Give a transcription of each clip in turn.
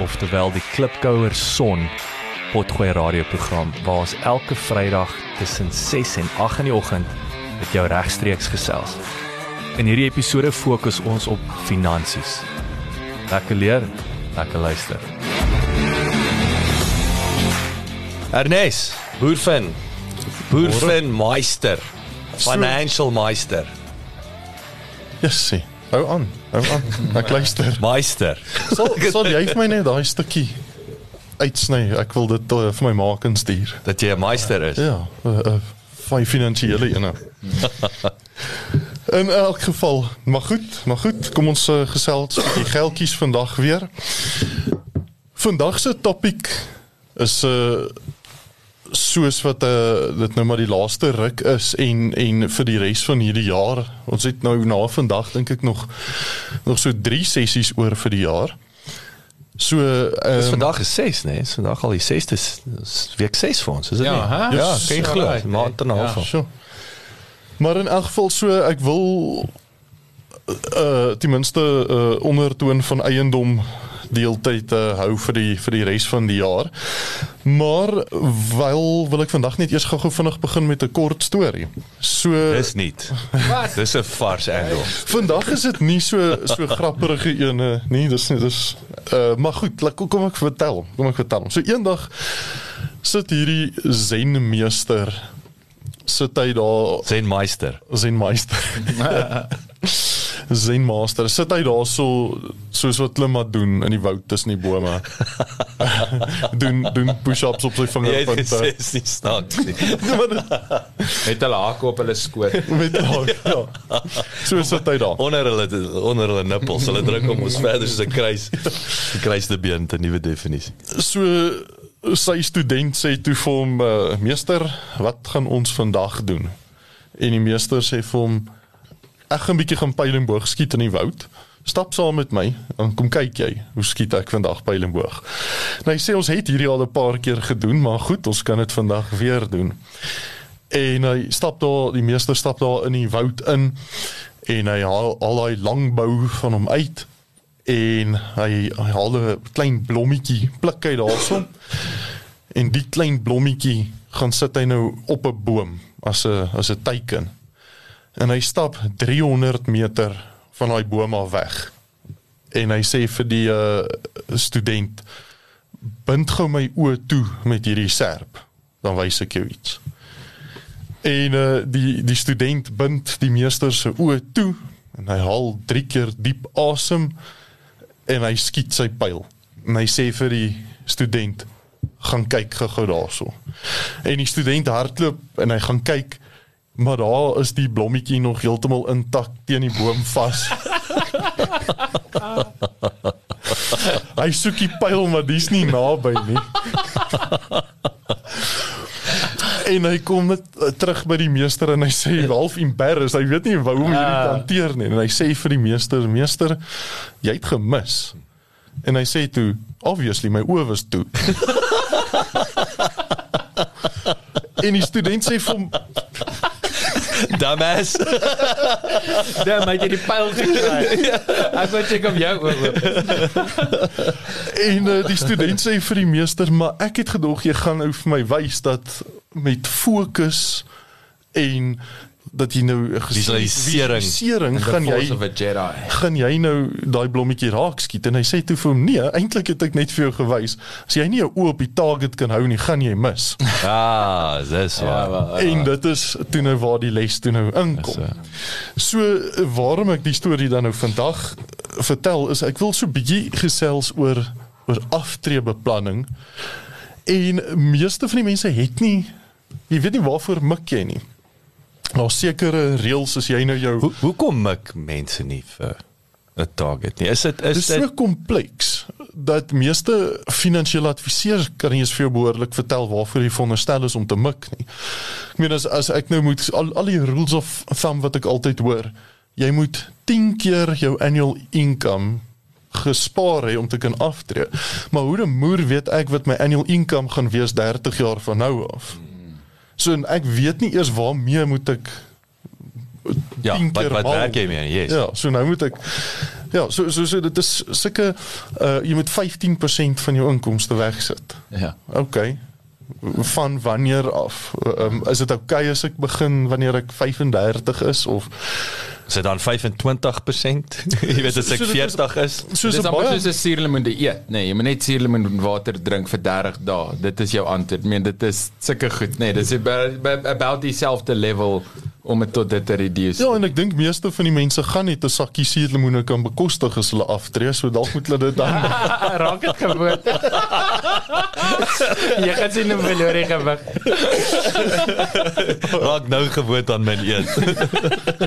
oftewel die Klipkouer Son Potgooi radioprogram waar ons elke Vrydag tussen 6 en 8 in die oggend met jou regstreeks gesels. In hierdie episode fokus ons op finansies. Lekker leer, lekker luister. Ernest, Boerfin. Boerfin Meister. Financial Meister. Jessie, hou aan. Hou aan. Ek luister. Meister. Sal sal jy vir my net daai stukkie uitsny? Ek wil dit uh, vir my maak en stuur. Dat jy 'n meister is. Ja, uh, uh, van die finansiële ene. In elk geval, maar goed, maar goed, kom ons uh, gesels die geldjies vandag weer. Vandag se topik is 'n uh, soos wat uh, dit nou maar die laaste ruk is en en vir die res van hierdie jaar. Ons het nou na vandag dink ek nog nog so 3 sessies oor vir die jaar. So Dis um, vandag is 6, nee, dis vandag al die 6ste dis week 6 vir ons, is dit Ja, nie? hè? Ja, Yes. kan jy glo, maand en 'n nee. half. Ja. So. Maar in elk geval so ek wil uh ten minste uh ondertoon van eiendom deeltyd uh, hou vir die vir die res van die jaar. Maar wel wil ek vandag net eers gou-gou vinnig begin met 'n kort storie. So Dis nie. Wat? Dis 'n vars angle. vandag is dit nie so so grappige ene nie. Dis nie dis uh maar goed, laat kom ek vertel. Kom ek vertel. So eendag sit hierdie zenmeester sit hy daar Zen Meister. zenmeister. zenmaster. Sit hy daar so soos wat Klimma doen in die woud tussen die bome. doen doen push-ups op sy Jy het gesê vingerpunte. is nie snaaks nie. Met hulle hake op hulle skoot. Met haar, ja. So sit hy daar. Onder hulle onder hulle nippels, hulle druk hom ons verder soos 'n kruis. 'n Kruiste been te nuwe definisie. So sy student sê toe vir hom uh, meester, wat gaan ons vandag doen? En die meester sê vir hom ek gaan 'n bietjie gaan pyl en boog skiet in die woud. Stap saam met my en kom kyk jy hoe skiet ek vandag pyl en boog. Nou hy sê ons het hierdie al 'n paar keer gedoen, maar goed, ons kan dit vandag weer doen. En hy stap daar, die meester stap daar in die woud in en hy haal al daai lang bou van hom uit en hy, hy haal 'n klein blommetjie, pluk hy daarson. En die klein blommetjie gaan sit hy nou op 'n boom as 'n as 'n teiken. En hy stap 300 meter van daai boom af weg. En hy sê vir die uh, student bind gou my oë toe met hierdie serp, dan wys ek jou iets. En uh, die die student bind die meester se oë toe en hy haal 3 keer diep asem en hy skiet sy pyl. En hy sê vir die student gaan kyk gou-gou daarso. En die student hardloop en hy gaan kyk maar daar is die blommetjie nog heeltemal intak teen die boom vas. hy soek die pyl maar dis nie naby nie. en hy kom net uh, terug by die meester en hy sê half embarrassed, hy weet nie hoe om hierdie te hanteer nie en hy sê vir die meester, meester, jy het gemis. En hy sê toe, obviously my oë was toe. en die student sê vir hom, Dumbass. Dan my jy die pyl gekry. Ek wou check op jou oor. En uh, die student sê vir die meester, maar ek het gedog jy gaan nou vir my wys dat met fokus en dat jy nou 'n Visualisering. visualisering gaan jy of 'n Jedi. gaan jy nou daai blommetjie raak skiet en hy sê toe vir hom nee eintlik het ek net vir jou gewys as jy nie jou oë op die target kan hou nie gaan jy mis Ah, dis Ja, waar. wel, en dit is toe nou waar die les toe nou inkom Dis, so waarom ek die storie dan nou vandag eh, vertel is ek wil so bietjie gesels oor oor aftreebeplanning en meeste van die mense het nie jy weet nie waarvoor mik jy nie Daar's sekere reëls as jy nou jou Hoe hoekom mik mense nie vir 'n target nie? Is dit Dit is is so kompleks dat meeste finansiële adviseurs kan nie eens vir jou behoorlik vertel waarvoor jy veronderstel is om te mik nie. Ek meen as as ek nou moet al al die rules of thumb wat ek altyd hoor, jy moet 10 keer jou annual income gespaar hê om te kan aftree. Maar hoe 'n moer weet ek wat my annual income gaan wees 30 jaar van nou af? So ek weet nie eers waarmee moet ek ja, 10 wat wat werk jy mee? Yes. Ja, so nou moet ek Ja, so so so dit is sulke uh jy moet 15% van jou inkomste wegsit. Ja. OK. Van wanneer af? Um, is dit oukei okay as ek begin wanneer ek 35 is of Is dit dan 25%? jy weet as ek So dit is- 40 is. soos Dis amper soos 'n suurlemoen te eet. Nee, jy moet net suurlemoen water drink vir 30 dae. Dit is jou antwoord. Ek meen dit is sulke goed. Nee, dis by- by- about dieselfde level om dit tot dit te reduce. Ja, en ek dink meeste van die mense gaan net 'n sakkie suurlemoene kan bekostig as hulle aftree, so dalk moet hulle dit dan raak dit gewoon. jy gaan sien 'n verlore gewig. Raak nou gewoond aan my eet.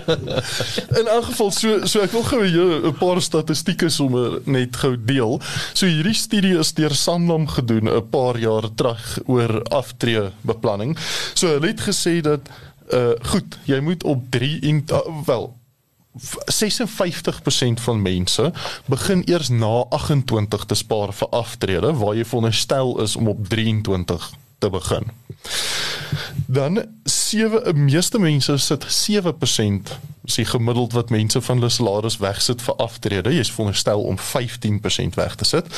In elk geval so so ek wil gou hier 'n paar statistieke sommer net gou deel. So hierdie studie is deur Sanlam gedoen 'n paar jaar terug oor aftreebeplanning. So hulle het gesê dat uh goed, jy moet op 3 en uh, wel v- 56% van mense begin eers na 28 te spaar vir aftrede waar jy veronderstel is om op 23 te begin. Dan 7 meeste mense sit 7% is die gemiddeld wat mense van hulle salaris wegsit vir aftrede. Jy is veronderstel om 15% weg te sit.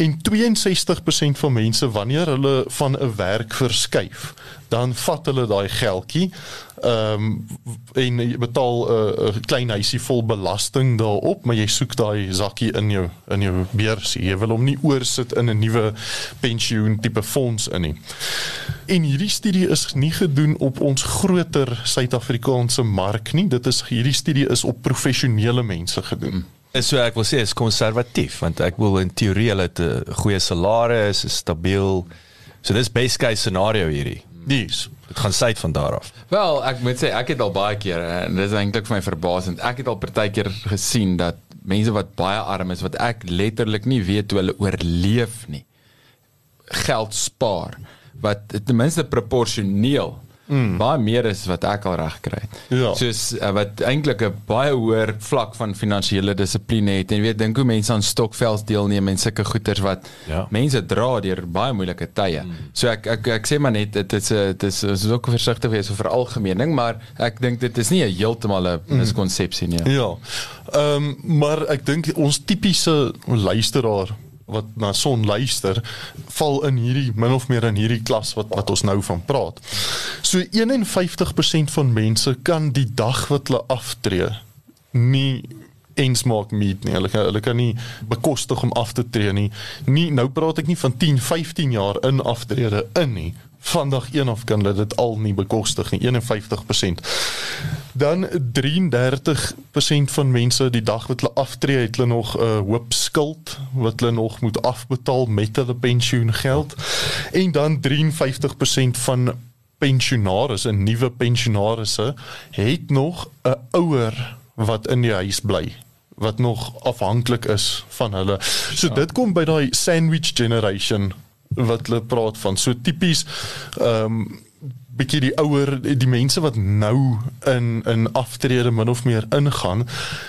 En 62% van mense wanneer hulle van 'n werk verskuif, dan vat hulle daai geldjie ehm um, en jy betaal 'n uh, klein huisie vol belasting daarop, maar jy soek daai sakkie in jou in jou beursie. Jy wil hom nie oorsit in 'n nuwe pensioen tipe fonds in nie. En hierdie studie is nie gedoen op ons groter Suid-Afrikaanse mark nie. Dit is hierdie studie is op professionele mense gedoen. Is so ek wil sê is konservatief want ek wil in teorie hulle 'n goeie salaris, is stabiel. So dis best case scenario hierdie. Dis. Dit gaan sy van daar af. Wel, ek moet sê ek het al baie keer en dit is eintlik vir my verbasend. Ek het al partykeer gesien dat mense wat baie arm is wat ek letterlik nie weet hoe hulle oorleef nie. Geld spaar wat ten minste proporsioneel mm. baie meer is wat ek al reg kry het. Ja. Soos uh, wat eintlik 'n baie hoër vlak van finansiële dissipline het en weet dink hoe mense aan stokvels deelneem en sulke goeters wat Ja. mense dra deur baie moeilike tye. Mm. So ek ek ek sê maar net dit is 'n dit is ons is ook versigtig wees oor algemeening, maar ek dink dit is nie 'n heeltemal 'n miskonsepsie nie. Ja. Ehm um, maar ek dink ons tipiese luisteraar wat na son luister val in hierdie min of meer in hierdie klas wat wat ons nou van praat. So 51% van mense kan die dag wat hulle aftree nie eens maak meet nie. Hulle kan, hulle kan nie bekostig om af te tree nie. Nie nou praat ek nie van 10, 15 jaar in aftrede in nie. Vandag een af kan hulle dit al nie bekostig nie. 51%. Dan 33% van mense die dag wat hulle aftree, het hulle nog 'n uh, hoop skuld wat hulle nog moet afbetaal met hulle pensioengeld. En dan 53% van pensionaars en nuwe pensionaarsse het nog 'n ouer wat in die huis bly wat nog afhanklik is van hulle. So dit kom by daai sandwich generation wat hulle praat van. So tipies ehm um, bietjie die ouer die mense wat nou in in aftrede min of meer ingaan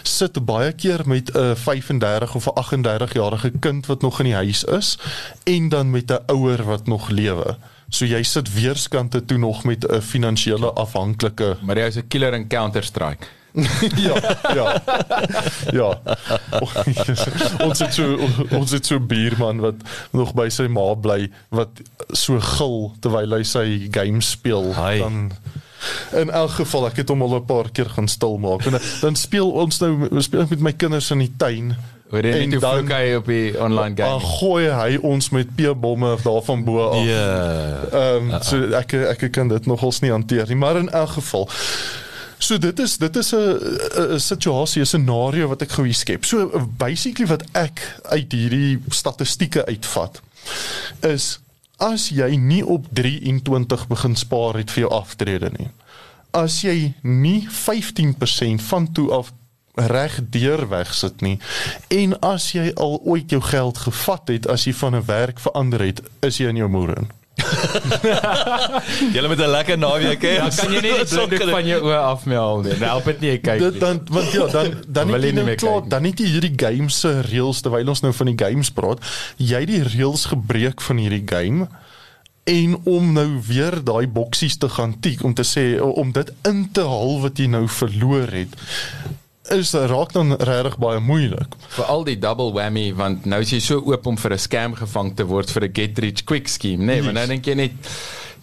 sit baie keer met 'n 35 of 'n 38 jarige kind wat nog in die huis is en dan met 'n ouer wat nog lewe. So jy sit weerskante toe nog met 'n finansiële afhanklike Maar jy is 'n killer in Counter Strike. ja, ja. Ja. ons het so ons het so 'n buurman wat nog by sy ma bly wat so gil terwyl hy sy game speel Hai. dan In elk geval ek het hom al 'n paar keer gaan stil maak. En dan, dan speel ons nou speel met my kinders in die tuin. Hoor jy net hoe vloek hy op die online Dan game? gooi hy ons met p-bomme daarvan bo af. Ja. Ehm um, so ek ek kan dit nogals nie hanteer nie, maar in elk geval So dit is dit is 'n situasie, 'n scenario wat ek gou hier skep. So basically wat ek uit hierdie statistieke uitvat is as jy nie op 23 begin spaar het vir jou aftrede nie. As jy nie 15% van toe af reg deur wegsit nie en as jy al ooit jou geld gevat het as jy van 'n werk verander het, is jy in jou moer. Julle met 'n lekker naweek hè. Ja, kan jy nie die blinddoek van jou oë afmeel nie. Nou help dit nie jy kyk Dit dan want ja, dan dan het jy nie nou klaar, nie. dan het jy hierdie games se reëls terwyl ons nou van die games praat. Jy het die reëls gebreek van hierdie game en om nou weer daai boksies te gaan tik om te sê om dit in te haal wat jy nou verloor het is raak dan regtig baie moeilik. Vir al die double whammy want nou is jy so oop om vir 'n scam gevang te word vir 'n get rich quick scheme, nê? Nee, maar nou dink jy net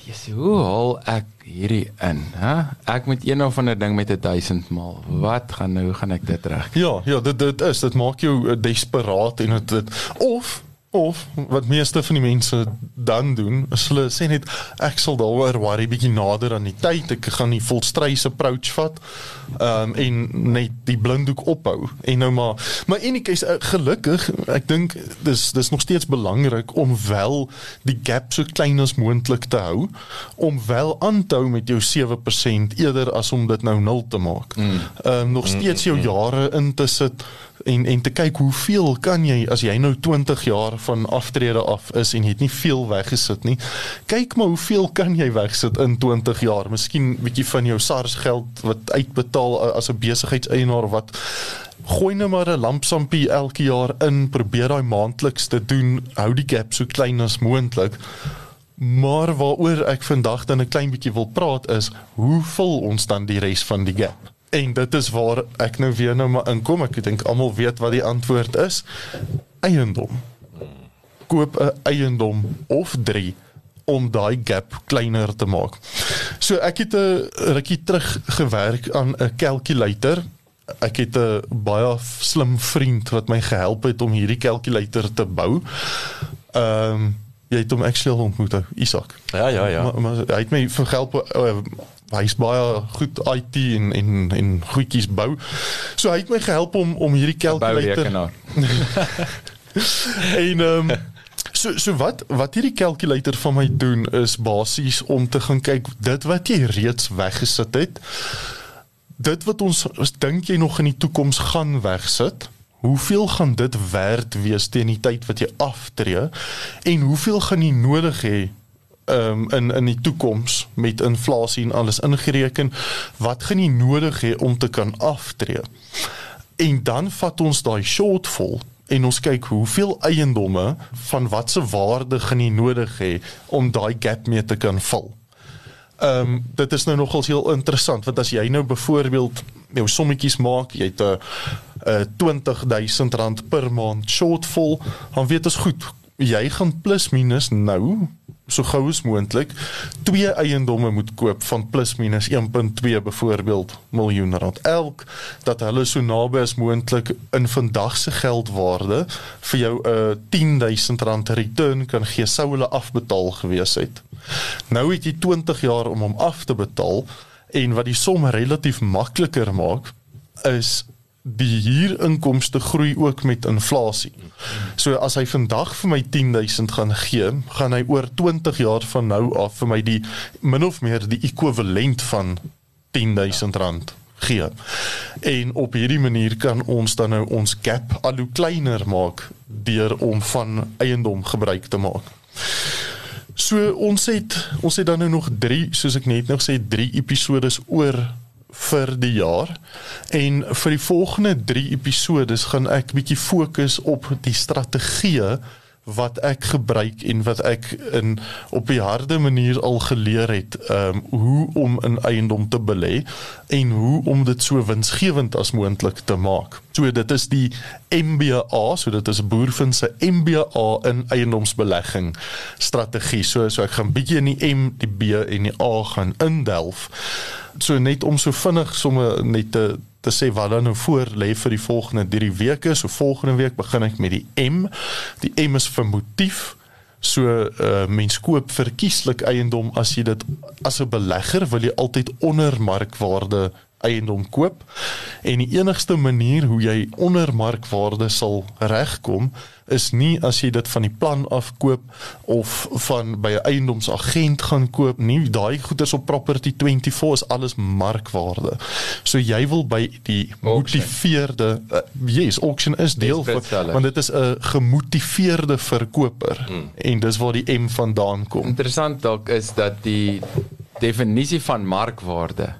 Jesus, hoe haal ek hierdie in, hè? Ek moet een of ander ding met 'n 1000 maal. Wat gaan nou, gaan ek dit reg? Ja, ja, dit dit is dit maak jou uh, desperaat en dit, dit of of wat meeste van die mense dan doen, is hulle sê net ek sal daaroor worry bietjie nader aan die tyd. Ek gaan die volstrys approach vat. Ehm um, en net die blinddoek ophou. En nou maar maar in die geval gelukkig, ek dink dis dis nog steeds belangrik om wel die gap so klein as moontlik te hou om wel aan te hou met jou 7% eerder as om dit nou nul te maak. Ehm um, nog steeds jou jare in te sit en en te kyk hoeveel kan jy as jy nou 20 jaar van aftrede af is en jy het nie veel weggesit nie. Kyk maar hoeveel kan jy wegsit in 20 jaar? Miskien bietjie van jou SARS geld wat uitbetaal as 'n besigheidseienaar wat gooi nou maar 'n lampsampie elke jaar in, probeer daai maandeliks te doen, hou die gap so klein as moontlik. Maar waaroor ek vandag dan 'n klein bietjie wil praat is, hoe vul ons dan die res van die gap? En dit is waar ek nou weer nou maar inkom. Ek dink almal weet wat die antwoord is. Eiendom. Koop 'n eiendom of 3 om daai gap kleiner te maak. So ek het 'n rukkie terug gewerk aan 'n calculator. Ek het 'n baie slim vriend wat my gehelp het om hierdie calculator te bou. Ehm um, jy het hom actually al ontmoet, Isak. Ja, ja, ja. Maar, maar hy het my verhelp uh, hy's baie goed IT en en en goedjies bou. So hy het my gehelp om om hierdie calculator en ehm um, so so wat wat hierdie calculator van my doen is basies om te gaan kyk dit wat jy reeds weggesit het. Dit wat ons dink jy nog in die toekoms gaan wegsit. Hoeveel gaan dit werd wees teen die tyd wat jy aftree en hoeveel gaan jy nodig hê um, in in die toekoms met inflasie en alles ingereken wat gaan jy nodig hê om te kan aftree en dan vat ons daai shortfall en ons kyk hoeveel eiendomme van watse waarde gaan jy nodig hê om daai gap mee te kan vul. Ehm um, dit is nou nogals heel interessant want as jy nou byvoorbeeld jou sommetjies maak, jy het 'n 'n 20000 rand per maand shortfall, dan weet ons goed, jy gaan plus minus nou so gou as moontlik twee eiendomme moet koop van plus minus 1.2 byvoorbeeld miljoen rand elk dat hulle so naby as moontlik in vandag se geldwaarde vir jou 'n uh, 10000 rand return kan gee sou hulle afbetaal gewees het. Nou het jy 20 jaar om hom af te betaal en wat die som relatief makliker maak is die huurinkomste groei ook met inflasie. So as hy vandag vir my 10000 gaan gee, gaan hy oor 20 jaar van nou af vir my die min of meer die ekwivalent van 10000 rand gee. En op hierdie manier kan ons dan nou ons gap al hoe kleiner maak deur om van eiendom gebruik te maak. So ons het ons het dan nou nog 3 soos ek net nog sê 3 episodes oor vir die jaar en vir die volgende 3 episodes gaan ek bietjie fokus op die strategieë wat ek gebruik en wat ek in op die harde manier al geleer het um hoe om in eiendom te belê en hoe om dit so winsgewend as moontlik te maak. So dit is die MBA, so dit is 'n boervind se MBA in eiendomsbelegging strategie. So so ek gaan bietjie in die M, die B en die A gaan indelf. So net om so vinnig somme net te te sê wat dan nou voor lê vir die volgende 3 weke. So volgende week begin ek met die M. Die M is vir motief. So uh, mens koop verkieslik eiendom as jy dit as 'n belegger wil jy altyd onder markwaarde eiendom koop. En die enigste manier hoe jy onder markwaarde sal regkom is nie as jy dit van die plan af koop of van by 'n eiendomsagent gaan koop nie. Daai goederes op property 24 is alles markwaarde. So jy wil by die gemotiveerde uh, yes auction is deel van want dit is 'n gemotiveerde verkoper. Hmm. en dis waar die M vandaan kom. Interessant dalk is dat die definisie van markwaarde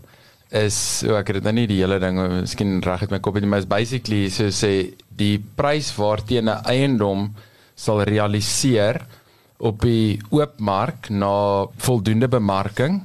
is so ek het dit nou nie die hele ding miskien reg het my kop het maar is basically so sê die prys waarteen 'n eiendom sal realiseer op die oop mark na voldoende bemarking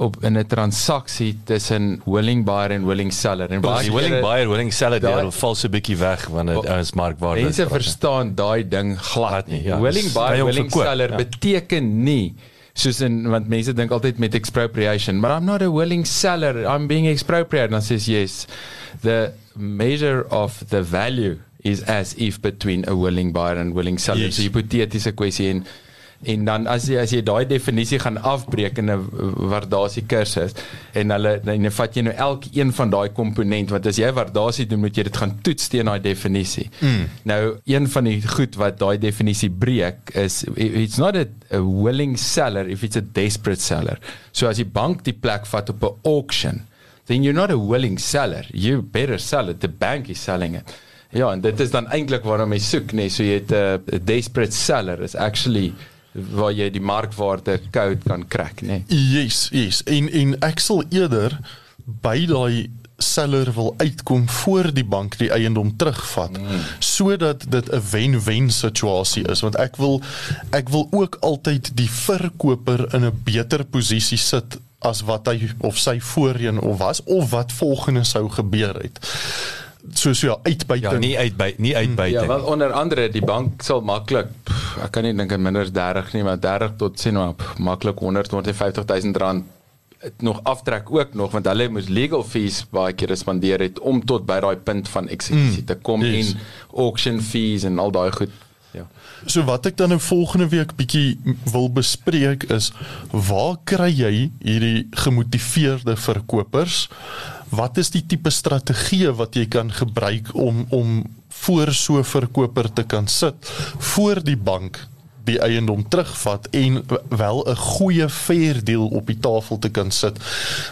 op in 'n transaksie tussen willing buyer en willing seller. En baie willing buyer willing seller daar val so 'n bietjie weg wanneer dit is markwaarde. mense verstaan daai ding glad nie ja, willing buyer willing seller ja. beteken nie soos in want mense dink altyd met expropriation but I'm not a willing seller. I'm being expropriated. And says yes the measure of the value is as if between a willing buyer and willing seller. Yes. so hipotetiese kwessie en en dan as jy as jy daai definisie gaan afbreek in 'n waardasie kursus en hulle dan vat jy nou elkeen van daai komponent want as jy waardasie doen moet jy dit gaan toets teen daai definisie. Mm. Nou een van die goed wat daai definisie breek is it's not a, a willing seller if it's a desperate seller. So as die bank die plek vat op 'n auction then you're not a willing seller. You better sell it. The bank is selling it. Ja, en dit is dan eintlik waarom jy soek, nee, so jy het 'n desperate seller is actually waar jy die markwaarde code kan krak, né? Nee. Yes, yes. En en ek sal eerder by daai seller wil uitkom voor die bank die eiendom terugvat mm. sodat dit 'n wen-wen situasie is want ek wil ek wil ook altyd die verkoper in 'n beter posisie sit as wat hy of sy voorheen of was of wat volgende sou gebeur het soos ja uitbuiting ja nie uitbuit nie uitbuiting ja want onder andere die bank sal maklik ek kan nie dink minder 30 nie maar 30 tot sien nou maklik 100 150000 rand nog aftrek ook nog want hulle moes legal fees baie keer spandeer het om tot by daai punt van eksekusie mm, te kom yes. en auction fees en al daai goed. Ja. So wat ek dan nou volgende week bietjie wil bespreek is waar kry jy hierdie gemotiveerde verkopers wat is die tipe strategie wat jy kan gebruik om om voor so verkoper te kan sit voor die bank die eiendom terugvat en wel 'n goeie fair deal op die tafel te kan sit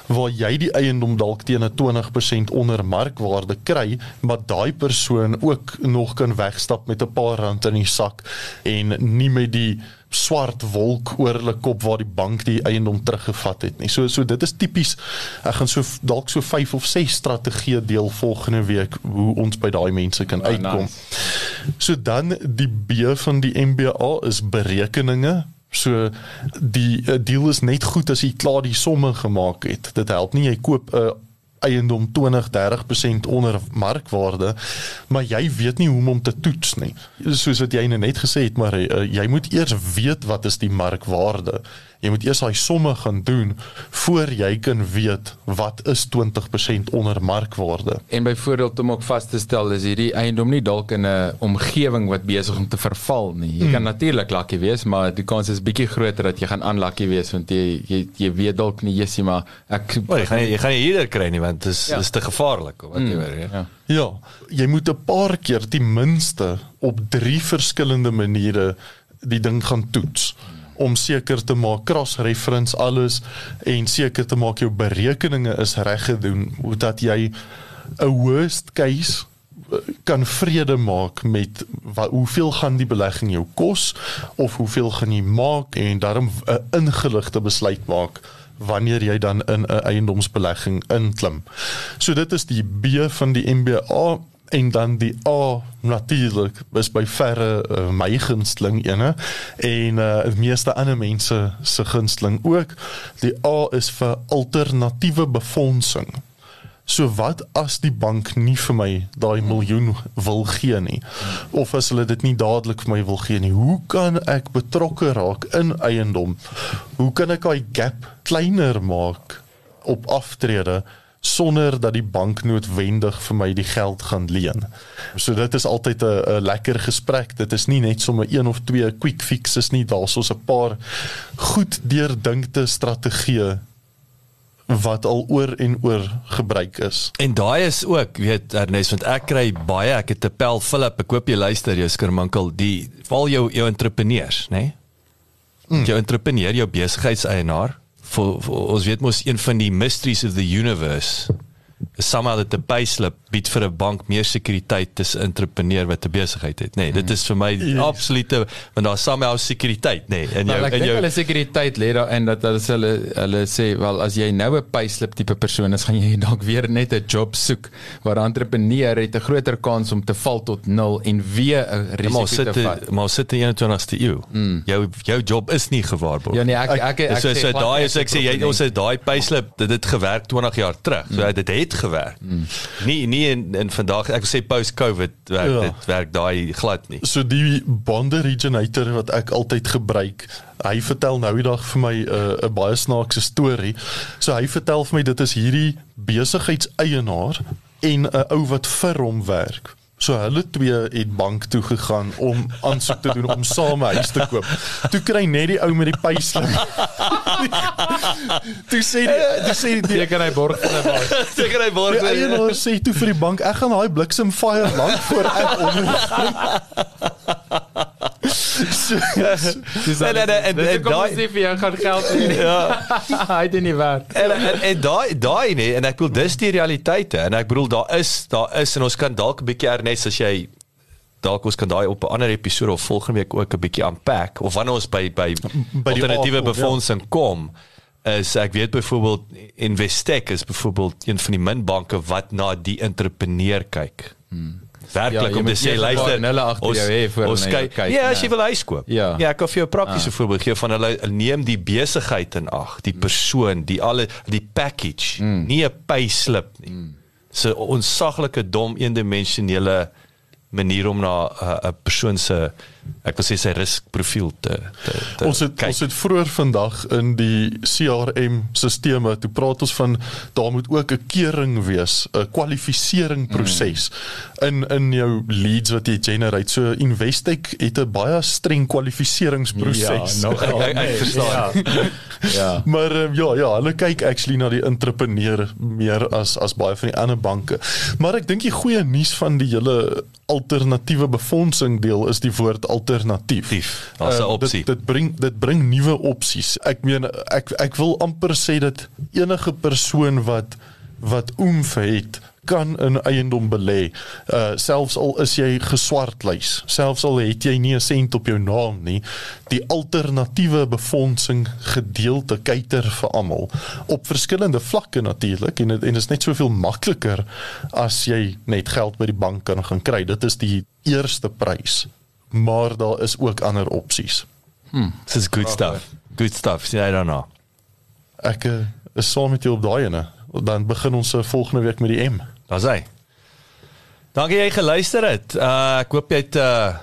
waar jy die eiendom dalk teen 'n 20% onder markwaarde kry maar daai persoon ook nog kan wegstap met 'n paar rand in die sak en nie met die swart wolk oor hulle kop waar die bank die eiendom teruggevat het nie. So so dit is tipies ek gaan so dalk so 5 of 6 strategieë deel volgende week hoe ons by daai mense kan oh, uitkom. Nice. So dan die B van die MBA is berekeninge. So die uh, deal is net goed as jy klaar die somme gemaak het. Dit help nie jy koop 'n uh, eiendom 20 30% onder markwaarde maar jy weet nie hoe om hom te toets nie soos wat jy nou net gesê het maar uh, jy moet eers weet wat is die markwaarde jy moet eers daai somme gaan doen voor jy kan weet wat is 20% onder markwaarde. En byvoorbeeld om ook vas te stel is hierdie eiendom nie dalk in 'n omgewing wat besig om te verval nie. Jy mm. kan natuurlik lucky wees, maar die kans is bietjie groter dat jy gaan unlucky wees want jy jy, jy weet dalk nie jessie maar ek oh, jy gaan jy gaan nie hierdeur kry nie want dit is ja. is te gevaarlik of wat mm. Ja. Ja, jy moet 'n paar keer ten minste op drie verskillende maniere die ding gaan toets. Om seker te maak cross reference alles en seker te maak jou berekeninge is reg gedoen sodat jy 'n worst case kan vrede maak met wat hoeveel gaan die belegging jou kos of hoeveel gaan jy maak en daarom 'n ingeligte besluit maak wanneer jy dan in 'n eiendomsbelegging inklim. So dit is die B van die MBA en dan die A natuurlik is by verre uh, my gunsteling ene en uh meeste ander mense se gunsteling ook. Die A is vir alternatiewe befondsing. So wat as die bank nie vir my daai miljoen wil gee nie of as hulle dit nie dadelik vir my wil gee nie. Hoe kan ek betrokke raak in eiendom? Hoe kan ek daai gap kleiner maak op aftrede sonder dat die bank noodwendig vir my die geld gaan leen. So dit is altyd 'n 'n lekker gesprek. Dit is nie net sommer een of twee quick fixes nie, daar's ons 'n paar goed deurdinkte strategieë wat al oor en oor gebruik is. En daai is ook, weet Ernest, want ek kry baie, ek het 'n pel Philip, ek hoop jy luister, jou skerminkel, die val jou jou entrepreneurs, nê? Nee? Mm. Jou entrepreneur, jou besigheidseienaar, vir, vir ons weet mos een van die mysteries of the universe somehow that the payslip bied vir 'n bank meer sekuriteit as 'n entrepreneur wat 'n besigheid het. Nee, dit is vir my yes. absolute want daar somehow sekuriteit, nee, in jou in jou hulle sekuriteit lê daar en dat hulle hulle hulle sê wel as jy nou 'n payslip tipe persoon is, gaan jy dalk weer net 'n job soek waar 'n entrepreneur het 'n groter kans om te val tot 0 en weer 'n risiko ja, te vat. Maar sit in 21ste eeu. Mm. Jou jou job is nie gewaarborg. Ja nee, ek ek ek, ek so, sê so daai is ek sê jy ons het daai payslip dit het gewerk 20 jaar terug. So mm. dit het gewerk. Mm. Nie nie in, in vandag ek sê post covid werk ja. dit werk daai glad nie. So die bond originator wat ek altyd gebruik, hy vertel nou die dag vir my 'n uh, 'n baie snaakse storie. So hy vertel vir my dit is hierdie besigheidseienaar en 'n ou wat vir hom werk. So hulle twee het bank toe gegaan om aansoek te doen om saam 'n huis te koop. Toe kry net die ou met die payslip. toe sê die toe sê die kan hy borg vir my. Seker hy borg. Die eienaar sê toe vir die bank, ek gaan daai bliksem fire lank voor ek onder. Dis en en en en daai sê vir jou gaan geld hê. Ja. Hy het nie werk. En en, en daai daai nee en ek wil dis die realiteite en ek bedoel daar is daar is en ons kan dalk 'n bietjie ernes as jy dalk ons kan daai op 'n ander episode of volgende week ook 'n bietjie unpack of wanneer ons by by, by alternatiewe ja. befondsing ja. kom is ek weet byvoorbeeld Investec is byvoorbeeld een van die minbanke wat na die entrepreneur kyk. Hmm werklik ja, om te sê luister hulle agter jou hê vir ons kyk. Ja, as jy wil huis koop. Ja, ja ek kan vir jou 'n praktiese ah. voorbeeld gee van hulle neem die besigheid in ag, die persoon, die alle die package, mm. nie 'n payslip nie. Mm. So onsaglike dom eendimensionele manier om na 'n uh, persoon se ek wil sê sy riskprofiel te, te, te ons het kyk. ons het vroeër vandag in die CRM sisteme toe praat ons van daar moet ook 'n kering wees 'n kwalifisering proses mm. in in jou leads wat jy generate so Investec het 'n baie streng kwalifikasieringsproses ja, nog ek, ek verstaan ja. ja maar um, ja ja hulle kyk actually na die entrepreneur meer as as baie van die ander banke maar ek dink die goeie nuus van die hele alternatiewe befondsing deel is die woord alternatief. Daar's 'n uh, opsie. Dit, dit bring dit bring nuwe opsies. Ek meen ek ek wil amper sê dat enige persoon wat wat oomf het kan in eiendom belê. Uh selfs al is jy geswartlys, selfs al het jy nie 'n sent op jou naam nie, die alternatiewe befondsing gedeelte kyker vir almal op verskillende vlakke natuurlik en en dit is net soveel makliker as jy net geld by die bank kan gaan kry. Dit is die eerste prys. Maar daar is ook ander opsies. Hm, this is good stuff. Good stuff. See, I don't know. Ek uh, is saam met jou op daai ene. Dan begin ons uh, volgende week met die M. Daar's hy. Dankie jy geluister het. Uh ek hoop jy het 'n uh,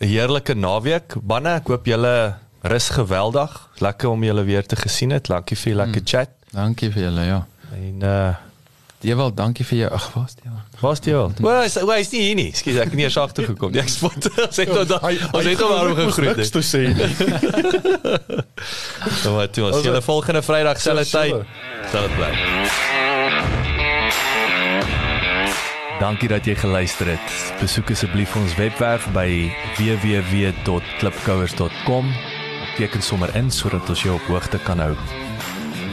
heerlike naweek. Banne, ek hoop julle rus geweldig. Lekker om julle weer te gesien het. Dankie vir lekker hmm. chat. Dankie vir julle, ja. En uh Dewald, dankie vir jou. Ag, waar's jy? Waar's jy? Waar is waar is nie hier nie? Skus, ek het nie eers agter gekom. Ek spot. Sê tot dan. Ons het hom al gegroet. Niks te sê. Dan wat toe. Ons sien julle volgende Vrydag selfde tyd. Sal dit bly. Dankie dat jy geluister het. Besoek asseblief ons webwerf by www.klipkouers.com. Teken sommer in sodat ons jou op hoogte kan hou.